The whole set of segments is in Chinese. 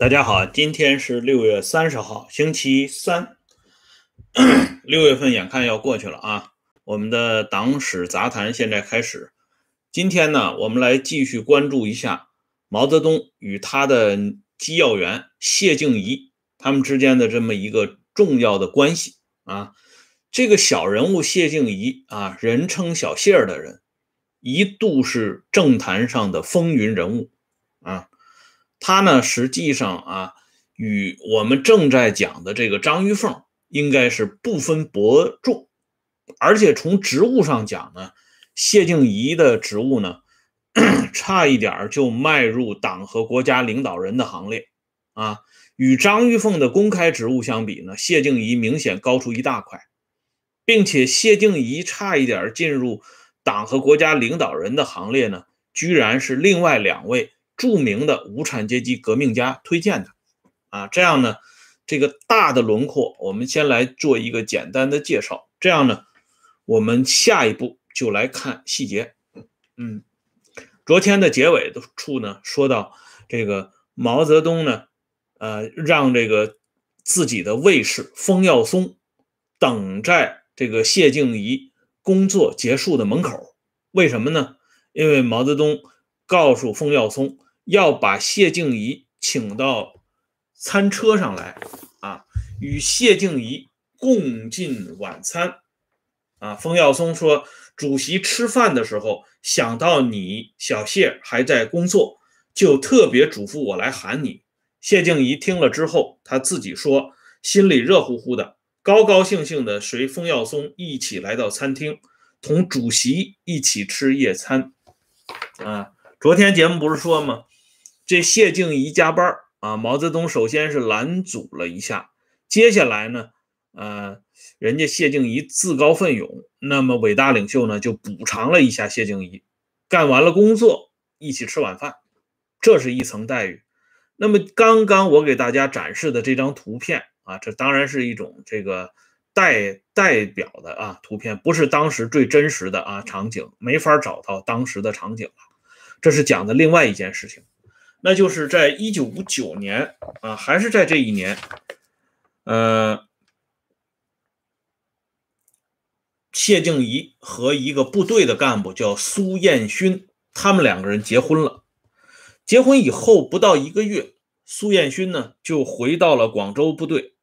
大家好，今天是六月三十号，星期三。六月份眼看要过去了啊，我们的党史杂谈现在开始。今天呢，我们来继续关注一下毛泽东与他的机要员谢静怡他们之间的这么一个重要的关系啊。这个小人物谢静怡啊，人称小谢儿的人，一度是政坛上的风云人物。他呢，实际上啊，与我们正在讲的这个张玉凤应该是不分伯仲，而且从职务上讲呢，谢静怡的职务呢，差一点就迈入党和国家领导人的行列啊。与张玉凤的公开职务相比呢，谢静怡明显高出一大块，并且谢静怡差一点进入党和国家领导人的行列呢，居然是另外两位。著名的无产阶级革命家推荐的，啊，这样呢，这个大的轮廓，我们先来做一个简单的介绍。这样呢，我们下一步就来看细节。嗯，昨天的结尾的处呢，说到这个毛泽东呢，呃，让这个自己的卫士封耀松等在这个谢静怡工作结束的门口。为什么呢？因为毛泽东告诉封耀松。要把谢静怡请到餐车上来啊，与谢静怡共进晚餐啊。冯耀松说：“主席吃饭的时候想到你小谢还在工作，就特别嘱咐我来喊你。”谢静怡听了之后，他自己说心里热乎乎的，高高兴兴的随冯耀松一起来到餐厅，同主席一起吃夜餐啊。昨天节目不是说吗？这谢静怡加班啊，毛泽东首先是拦阻了一下，接下来呢，呃，人家谢静怡自告奋勇，那么伟大领袖呢就补偿了一下谢静怡，干完了工作一起吃晚饭，这是一层待遇。那么刚刚我给大家展示的这张图片啊，这当然是一种这个代代表的啊图片，不是当时最真实的啊场景，没法找到当时的场景了。这是讲的另外一件事情。那就是在一九五九年啊，还是在这一年，呃，谢静怡和一个部队的干部叫苏彦勋，他们两个人结婚了。结婚以后不到一个月，苏彦勋呢就回到了广州部队。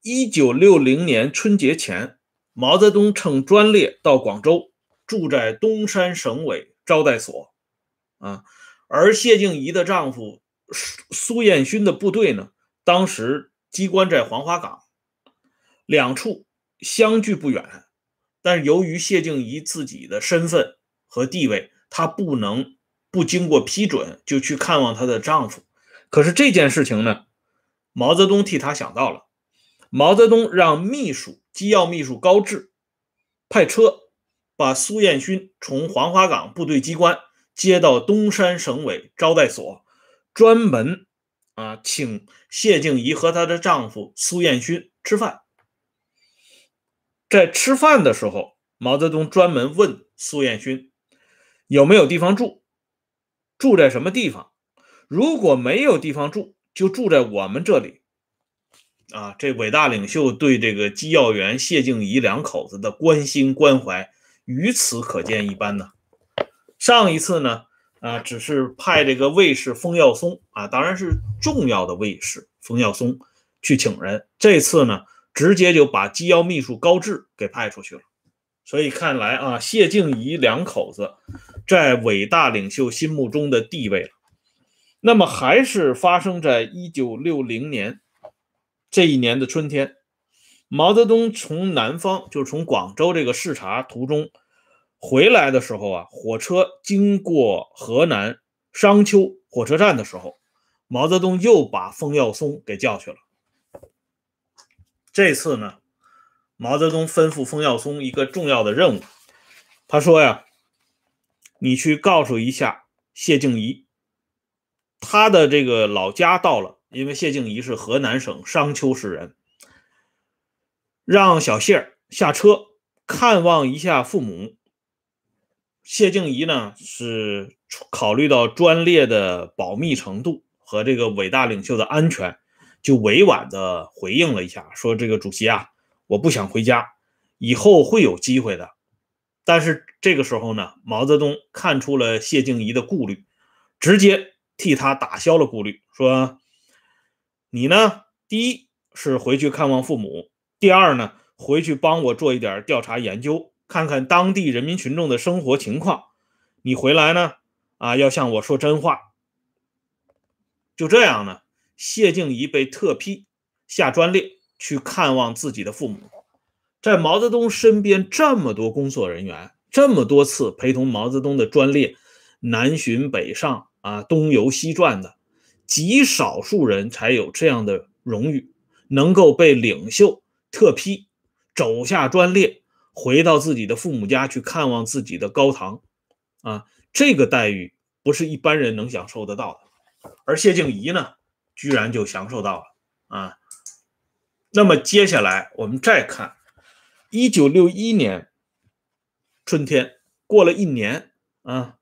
一九六零年春节前，毛泽东乘专列到广州，住在东山省委招待所，啊。而谢静怡的丈夫苏苏彦勋的部队呢，当时机关在黄花岗，两处相距不远，但是由于谢静怡自己的身份和地位，她不能不经过批准就去看望她的丈夫。可是这件事情呢，毛泽东替她想到了，毛泽东让秘书机要秘书高志派车把苏彦勋从黄花岗部队机关。接到东山省委招待所，专门啊请谢静怡和她的丈夫苏彦勋吃饭。在吃饭的时候，毛泽东专门问苏彦勋有没有地方住，住在什么地方？如果没有地方住，就住在我们这里。啊，这伟大领袖对这个机要员谢静怡两口子的关心关怀，于此可见一斑呢。上一次呢，啊，只是派这个卫士封耀松啊，当然是重要的卫士封耀松去请人。这次呢，直接就把机要秘书高志给派出去了。所以看来啊，谢静怡两口子在伟大领袖心目中的地位了。那么还是发生在一九六零年这一年的春天，毛泽东从南方，就是从广州这个视察途中。回来的时候啊，火车经过河南商丘火车站的时候，毛泽东又把冯耀松给叫去了。这次呢，毛泽东吩咐冯耀松一个重要的任务，他说呀：“你去告诉一下谢静怡，他的这个老家到了，因为谢静怡是河南省商丘市人，让小谢下车看望一下父母。”谢静怡呢是考虑到专列的保密程度和这个伟大领袖的安全，就委婉的回应了一下，说：“这个主席啊，我不想回家，以后会有机会的。”但是这个时候呢，毛泽东看出了谢静怡的顾虑，直接替他打消了顾虑，说：“你呢，第一是回去看望父母，第二呢，回去帮我做一点调查研究，看看当地人民群众的生活情况。你回来呢？”啊，要向我说真话。就这样呢，谢静怡被特批下专列去看望自己的父母。在毛泽东身边这么多工作人员，这么多次陪同毛泽东的专列南巡北上啊，东游西转的，极少数人才有这样的荣誉，能够被领袖特批走下专列，回到自己的父母家去看望自己的高堂啊，这个待遇。不是一般人能享受得到的，而谢静怡呢，居然就享受到了啊。那么接下来我们再看，一九六一年春天过了一年啊，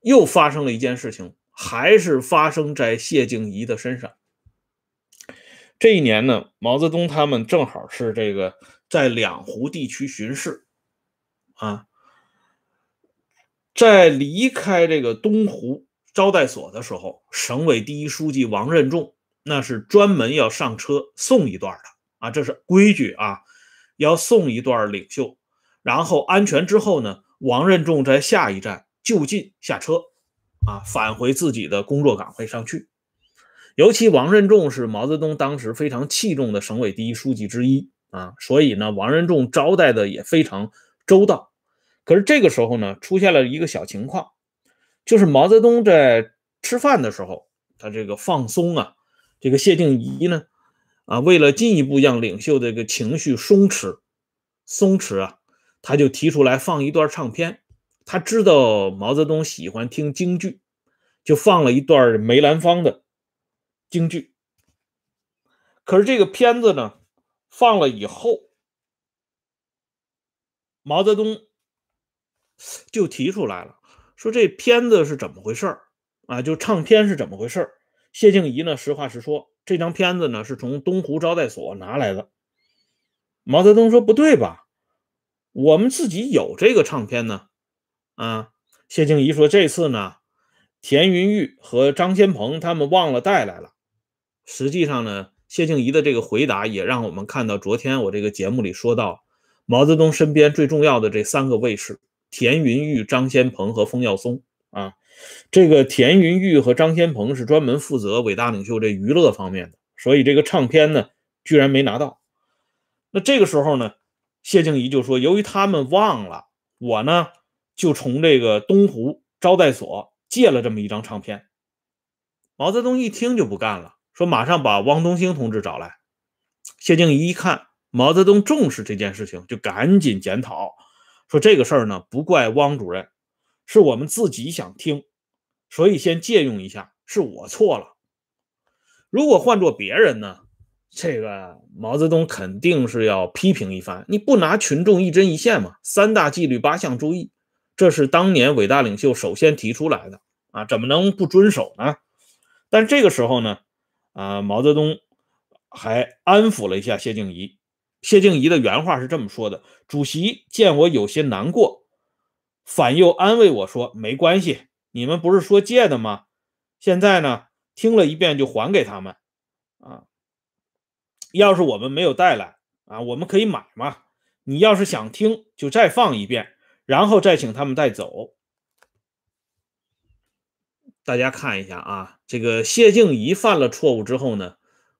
又发生了一件事情，还是发生在谢静怡的身上。这一年呢，毛泽东他们正好是这个在两湖地区巡视啊。在离开这个东湖招待所的时候，省委第一书记王任重那是专门要上车送一段的啊，这是规矩啊，要送一段领袖，然后安全之后呢，王任重在下一站就近下车啊，返回自己的工作岗位上去。尤其王任重是毛泽东当时非常器重的省委第一书记之一啊，所以呢，王任重招待的也非常周到。可是这个时候呢，出现了一个小情况，就是毛泽东在吃饭的时候，他这个放松啊，这个谢静怡呢，啊，为了进一步让领袖这个情绪松弛，松弛啊，他就提出来放一段唱片。他知道毛泽东喜欢听京剧，就放了一段梅兰芳的京剧。可是这个片子呢，放了以后，毛泽东。就提出来了，说这片子是怎么回事啊？就唱片是怎么回事谢静怡呢，实话实说，这张片子呢是从东湖招待所拿来的。毛泽东说不对吧？我们自己有这个唱片呢。啊，谢静怡说这次呢，田云玉和张先鹏他们忘了带来了。实际上呢，谢静怡的这个回答也让我们看到，昨天我这个节目里说到，毛泽东身边最重要的这三个卫士。田云玉、张先鹏和封耀松啊，这个田云玉和张先鹏是专门负责伟大领袖这娱乐方面的，所以这个唱片呢，居然没拿到。那这个时候呢，谢静怡就说：“由于他们忘了，我呢就从这个东湖招待所借了这么一张唱片。”毛泽东一听就不干了，说：“马上把汪东兴同志找来。”谢静怡一看毛泽东重视这件事情，就赶紧检讨。说这个事儿呢，不怪汪主任，是我们自己想听，所以先借用一下，是我错了。如果换做别人呢，这个毛泽东肯定是要批评一番。你不拿群众一针一线嘛？三大纪律八项注意，这是当年伟大领袖首先提出来的啊，怎么能不遵守呢？但这个时候呢，啊，毛泽东还安抚了一下谢静怡。谢静怡的原话是这么说的：“主席见我有些难过，反又安慰我说：‘没关系，你们不是说借的吗？现在呢，听了一遍就还给他们。啊，要是我们没有带来啊，我们可以买嘛。你要是想听，就再放一遍，然后再请他们带走。’大家看一下啊，这个谢静怡犯了错误之后呢，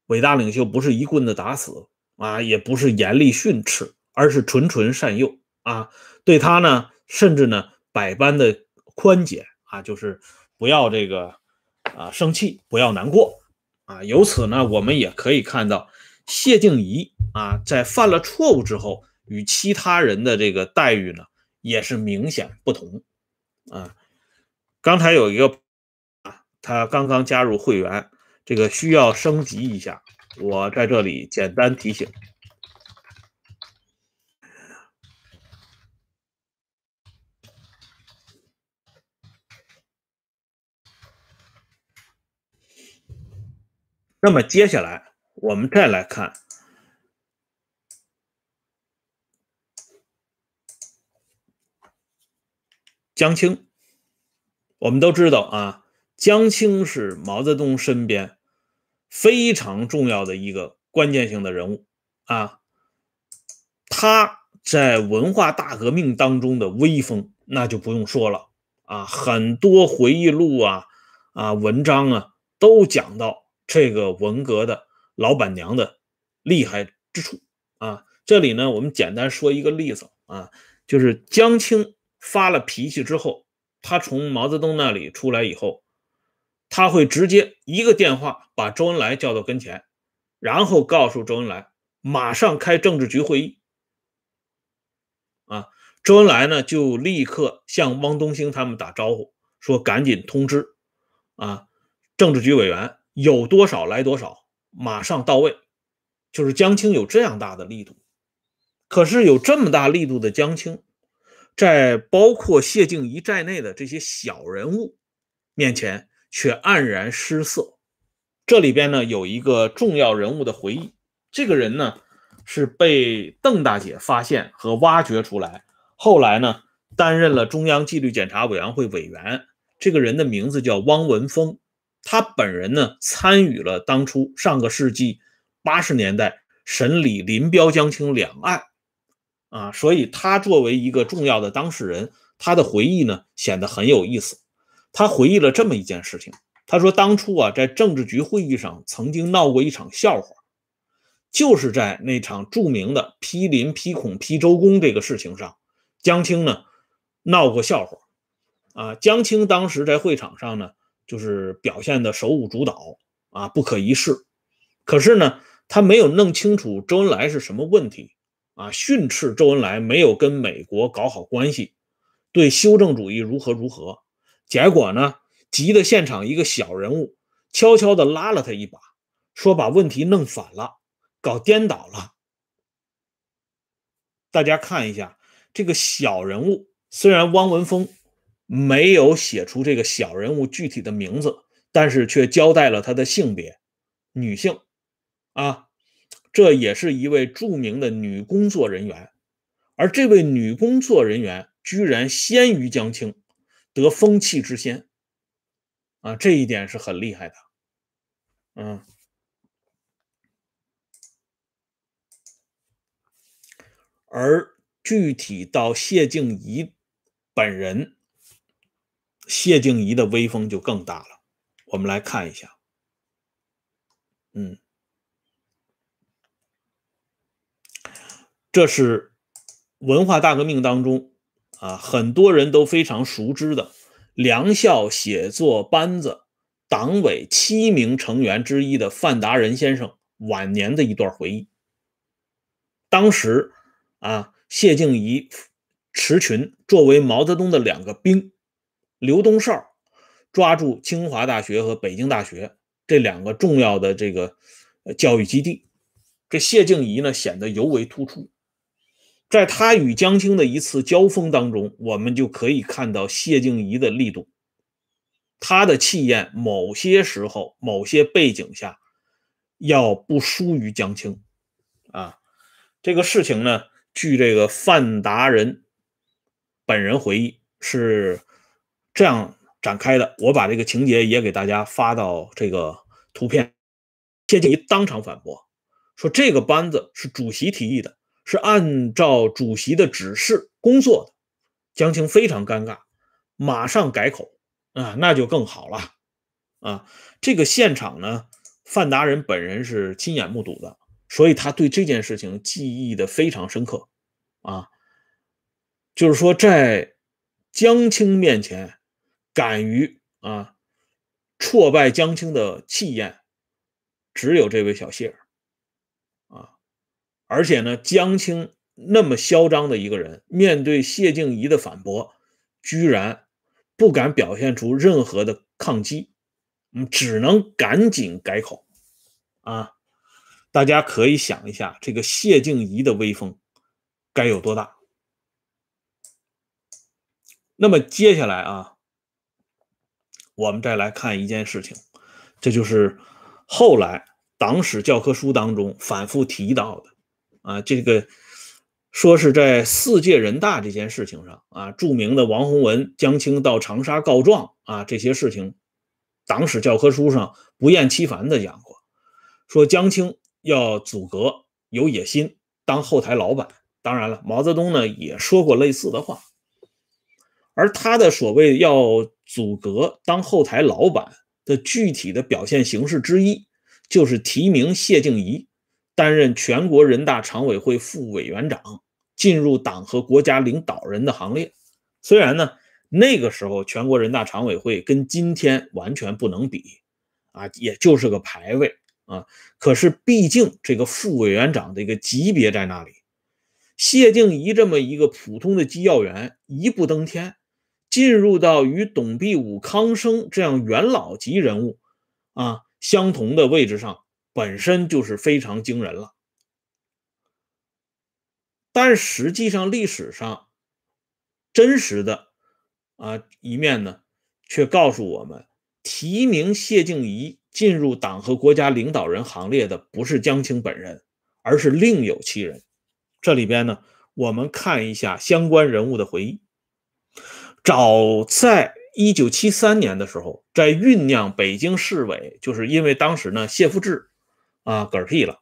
伟大领袖不是一棍子打死。”啊，也不是严厉训斥，而是纯纯善诱啊。对他呢，甚至呢，百般的宽解啊，就是不要这个啊生气，不要难过啊。由此呢，我们也可以看到谢静怡啊，在犯了错误之后，与其他人的这个待遇呢，也是明显不同啊。刚才有一个他刚刚加入会员，这个需要升级一下。我在这里简单提醒，那么接下来我们再来看江青。我们都知道啊，江青是毛泽东身边非常重要的一个关键性的人物啊。他在文化大革命当中的威风，那就不用说了啊，很多回忆录啊啊文章啊都讲到。这个文革的老板娘的厉害之处啊，这里呢，我们简单说一个例子啊，就是江青发了脾气之后，他从毛泽东那里出来以后，他会直接一个电话把周恩来叫到跟前，然后告诉周恩来马上开政治局会议。啊，周恩来呢就立刻向汪东兴他们打招呼，说赶紧通知啊，政治局委员。有多少来多少，马上到位。就是江青有这样大的力度，可是有这么大力度的江青，在包括谢静怡在内的这些小人物面前却黯然失色。这里边呢有一个重要人物的回忆，这个人呢是被邓大姐发现和挖掘出来，后来呢担任了中央纪律检查委员会委员。这个人的名字叫汪文峰。他本人呢，参与了当初上个世纪八十年代审理林彪、江青两案，啊，所以他作为一个重要的当事人，他的回忆呢显得很有意思。他回忆了这么一件事情，他说当初啊，在政治局会议上曾经闹过一场笑话，就是在那场著名的批林、批孔、批周公这个事情上，江青呢闹过笑话，啊，江青当时在会场上呢。就是表现的手舞足蹈啊，不可一世。可是呢，他没有弄清楚周恩来是什么问题啊，训斥周恩来没有跟美国搞好关系，对修正主义如何如何。结果呢，急得现场一个小人物悄悄地拉了他一把，说把问题弄反了，搞颠倒了。大家看一下这个小人物，虽然汪文峰。没有写出这个小人物具体的名字，但是却交代了他的性别，女性，啊，这也是一位著名的女工作人员，而这位女工作人员居然先于江青，得风气之先，啊，这一点是很厉害的，嗯，而具体到谢静怡本人。谢静怡的威风就更大了，我们来看一下。嗯，这是文化大革命当中啊，很多人都非常熟知的梁校写作班子党委七名成员之一的范达仁先生晚年的一段回忆。当时啊，谢静怡、池群作为毛泽东的两个兵。刘东少抓住清华大学和北京大学这两个重要的这个教育基地，这谢静怡呢显得尤为突出。在他与江青的一次交锋当中，我们就可以看到谢静怡的力度，他的气焰某些时候、某些背景下要不输于江青啊。这个事情呢，据这个范达人本人回忆是。这样展开的，我把这个情节也给大家发到这个图片。谢静怡当场反驳说：“这个班子是主席提议的，是按照主席的指示工作的。”江青非常尴尬，马上改口：“啊，那就更好了。”啊，这个现场呢，范达人本人是亲眼目睹的，所以他对这件事情记忆的非常深刻。啊，就是说在江青面前。敢于啊挫败江青的气焰，只有这位小谢儿！而且呢，江青那么嚣张的一个人，面对谢静怡的反驳，居然不敢表现出任何的抗击，嗯，只能赶紧改口啊！大家可以想一下，这个谢静怡的威风该有多大？那么接下来啊。我们再来看一件事情，这就是后来党史教科书当中反复提到的啊，这个说是在四届人大这件事情上啊，著名的王洪文、江青到长沙告状啊，这些事情，党史教科书上不厌其烦的讲过，说江青要阻隔，有野心，当后台老板。当然了，毛泽东呢也说过类似的话，而他的所谓要阻隔当后台老板的具体的表现形式之一，就是提名谢静怡担任全国人大常委会副委员长，进入党和国家领导人的行列。虽然呢，那个时候全国人大常委会跟今天完全不能比啊，也就是个排位啊，可是毕竟这个副委员长的一个级别在那里。谢静怡这么一个普通的机要员，一步登天，进入到与董必武、康生这样元老级人物啊相同的位置上，本身就是非常惊人了。但实际上，历史上真实的啊一面呢，却告诉我们，提名谢静怡进入党和国家领导人行列的，不是江青本人，而是另有其人。这里边呢，我们看一下相关人物的回忆。早在一九七三年的时候，在酝酿北京市委，就是因为当时呢谢富治啊嗝屁了，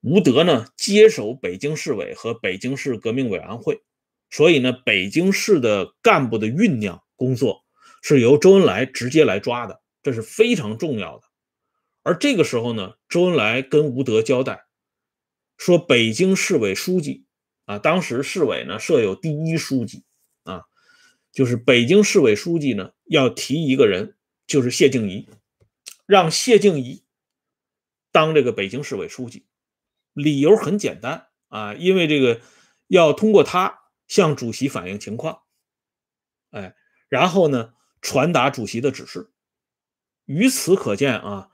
吴德呢接手北京市委和北京市革命委员会，所以呢北京市的干部的酝酿工作是由周恩来直接来抓的，这是非常重要的。而这个时候呢，周恩来跟吴德交代。说北京市委书记啊，当时市委呢设有第一书记啊，就是北京市委书记呢要提一个人，就是谢静怡，让谢静怡当这个北京市委书记。理由很简单啊，因为这个要通过他向主席反映情况，哎，然后呢传达主席的指示。于此可见啊，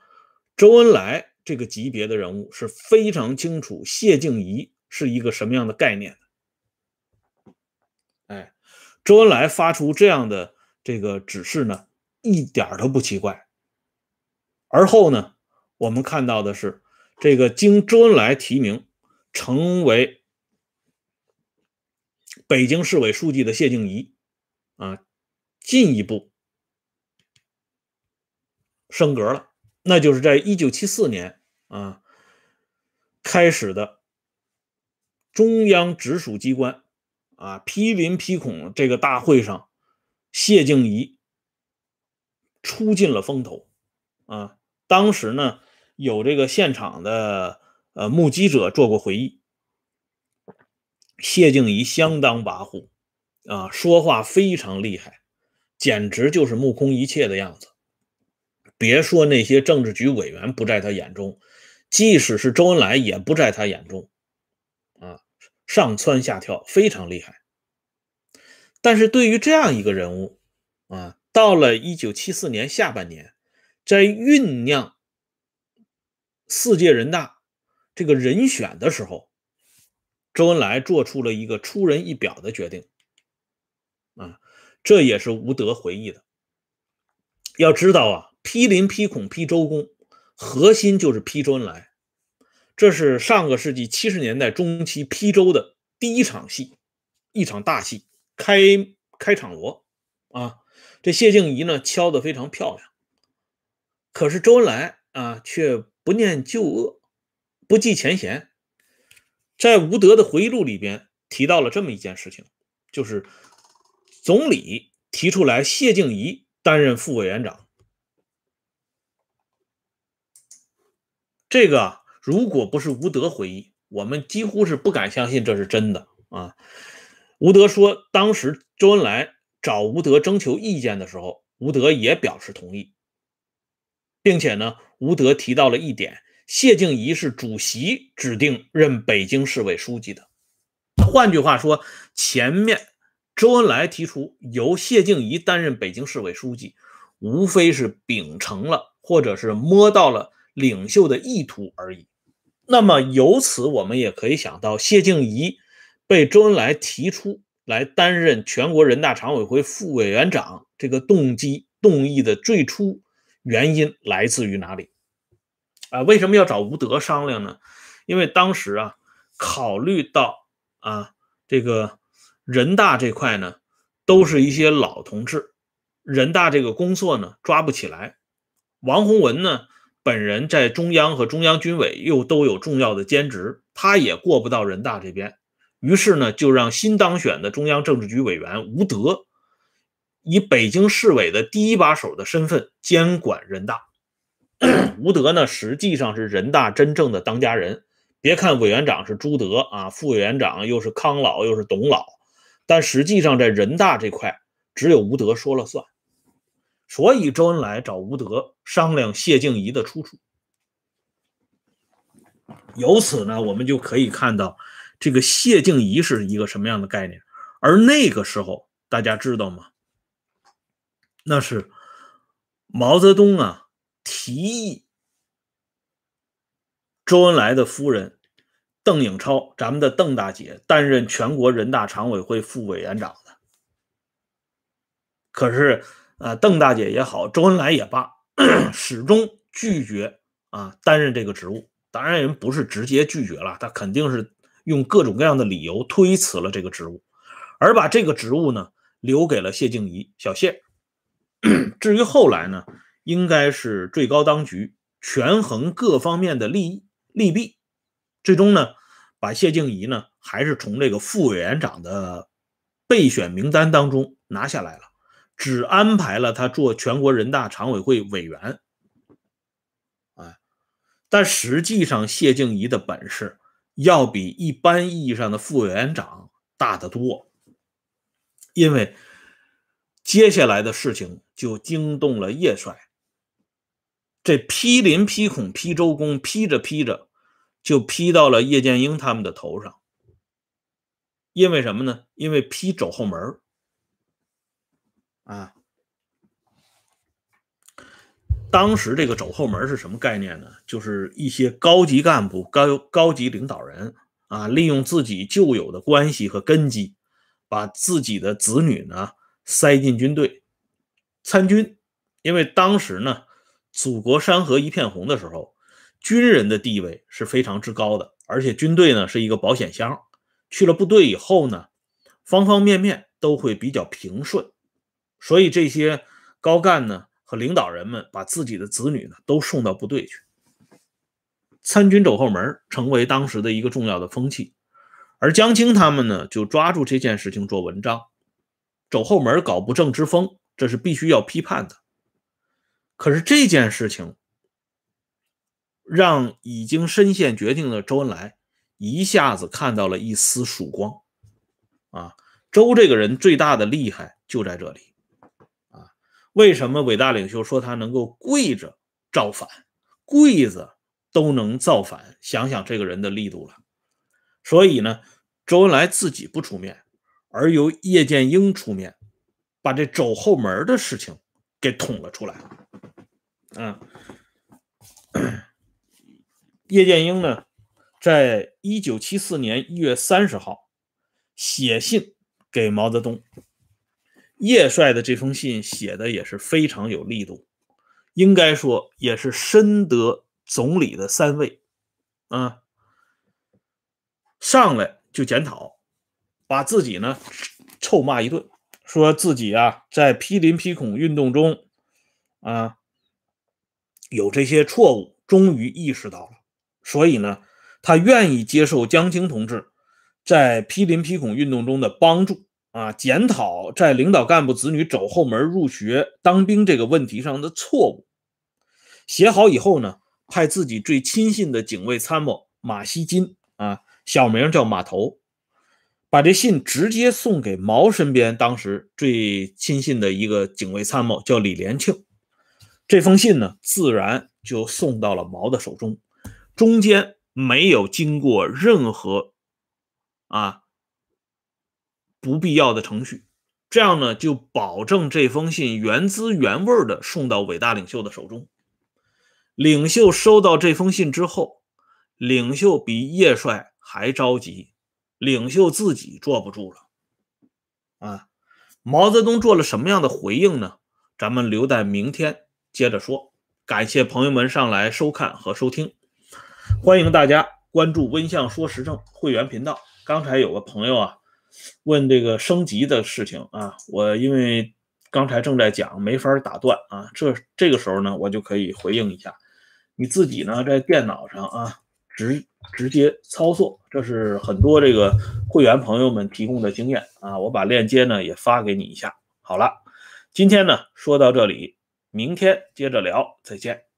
周恩来。这个级别的人物是非常清楚谢静怡是一个什么样的概念的。哎，周恩来发出这样的这个指示呢，一点都不奇怪。而后呢，我们看到的是这个经周恩来提名成为北京市委书记的谢静怡啊，进一步升格了。那就是在一九七四年啊开始的中央直属机关啊批林批孔这个大会上，谢静怡出尽了风头啊。当时呢有这个现场的呃目击者做过回忆，谢静怡相当跋扈啊，说话非常厉害，简直就是目空一切的样子。别说那些政治局委员不在他眼中，即使是周恩来也不在他眼中，啊，上蹿下跳，非常厉害。但是对于这样一个人物，啊，到了一九七四年下半年，在酝酿四届人大这个人选的时候，周恩来做出了一个出人意表的决定，啊，这也是吴德回忆的。要知道啊。批林、批孔、批周公，核心就是批周恩来。这是上个世纪七十年代中期批周的第一场戏，一场大戏，开开场锣啊！这谢静怡呢敲得非常漂亮，可是周恩来啊却不念旧恶，不计前嫌。在吴德的回忆录里边提到了这么一件事情，就是总理提出来谢静怡担任副委员长。这个如果不是吴德回忆，我们几乎是不敢相信这是真的啊。吴德说，当时周恩来找吴德征求意见的时候，吴德也表示同意，并且呢，吴德提到了一点：谢静怡是主席指定任北京市委书记的。换句话说，前面周恩来提出由谢静怡担任北京市委书记，无非是秉承了或者是摸到了。领袖的意图而已。那么由此，我们也可以想到，谢静怡被周恩来提出来担任全国人大常委会副委员长，这个动机、动议的最初原因来自于哪里？啊，为什么要找吴德商量呢？因为当时啊，考虑到啊，这个人大这块呢，都是一些老同志，人大这个工作呢抓不起来。王洪文呢，本人在中央和中央军委又都有重要的兼职，他也过不到人大这边。于是呢，就让新当选的中央政治局委员吴德，以北京市委的第一把手的身份监管人大。吴德呢，实际上是人大真正的当家人。别看委员长是朱德啊，副委员长又是康老又是董老，但实际上在人大这块，只有吴德说了算。所以周恩来找吴德商量谢静怡的出处。由此呢，我们就可以看到这个谢静怡是一个什么样的概念。而那个时候，大家知道吗？那是毛泽东啊。提议周恩来的夫人邓颖超，咱们的邓大姐担任全国人大常委会副委员长的。可是，呃，邓大姐也好，周恩来也罢，始终拒绝啊担任这个职务。当然，人不是直接拒绝了，他肯定是用各种各样的理由推辞了这个职务，而把这个职务呢留给了谢静怡小谢。至于后来呢？应该是最高当局权衡各方面的利益利弊，最终呢，把谢静怡呢还是从这个副委员长的备选名单当中拿下来了，只安排了他做全国人大常委会委员。哎，但实际上谢静怡的本事要比一般意义上的副委员长大得多，因为接下来的事情就惊动了叶帅。这批林批孔批周公批着批着，就批到了叶剑英他们的头上。因为什么呢？因为批走后门啊。当时这个走后门是什么概念呢？就是一些高级干部、高高级领导人啊，利用自己旧有的关系和根基，把自己的子女呢塞进军队参军。因为当时呢。祖国山河一片红的时候，军人的地位是非常之高的，而且军队呢是一个保险箱。去了部队以后呢，方方面面都会比较平顺，所以这些高干呢和领导人们把自己的子女呢都送到部队去参军走后门，成为当时的一个重要的风气。而江青他们呢就抓住这件事情做文章，走后门搞不正之风，这是必须要批判的。可是这件事情让已经深陷绝境的周恩来一下子看到了一丝曙光啊！周这个人最大的厉害就在这里啊！为什么伟大领袖说他能够跪着造反，跪着都能造反？想想这个人的力度了。所以呢，周恩来自己不出面，而由叶剑英出面，把这走后门的事情给捅了出来。啊，叶剑英呢，在一九七四年一月三十号写信给毛泽东。叶帅的这封信写的也是非常有力度，应该说也是深得总理的三慰。啊，上来就检讨，把自己呢臭骂一顿，说自己啊在批林批孔运动中啊。有这些错误，终于意识到了，所以呢，他愿意接受江青同志在批林批孔运动中的帮助啊，检讨在领导干部子女走后门入学当兵这个问题上的错误。写好以后呢，派自己最亲信的警卫参谋马锡金啊，小名叫马头，把这信直接送给毛身边当时最亲信的一个警卫参谋，叫李连庆。这封信呢，自然就送到了毛的手中，中间没有经过任何啊不必要的程序，这样呢，就保证这封信原汁原味的送到伟大领袖的手中。领袖收到这封信之后，领袖比叶帅还着急，领袖自己坐不住了啊！毛泽东做了什么样的回应呢？咱们留待明天。接着说。感谢朋友们上来收看和收听，欢迎大家关注温相说时政会员频道。刚才有个朋友啊问这个升级的事情啊，我因为刚才正在讲，没法打断啊，这这个时候呢，我就可以回应一下。你自己呢在电脑上啊直直接操作，这是很多这个会员朋友们提供的经验啊，我把链接呢也发给你一下。好了，今天呢说到这里。明天接着聊，再见。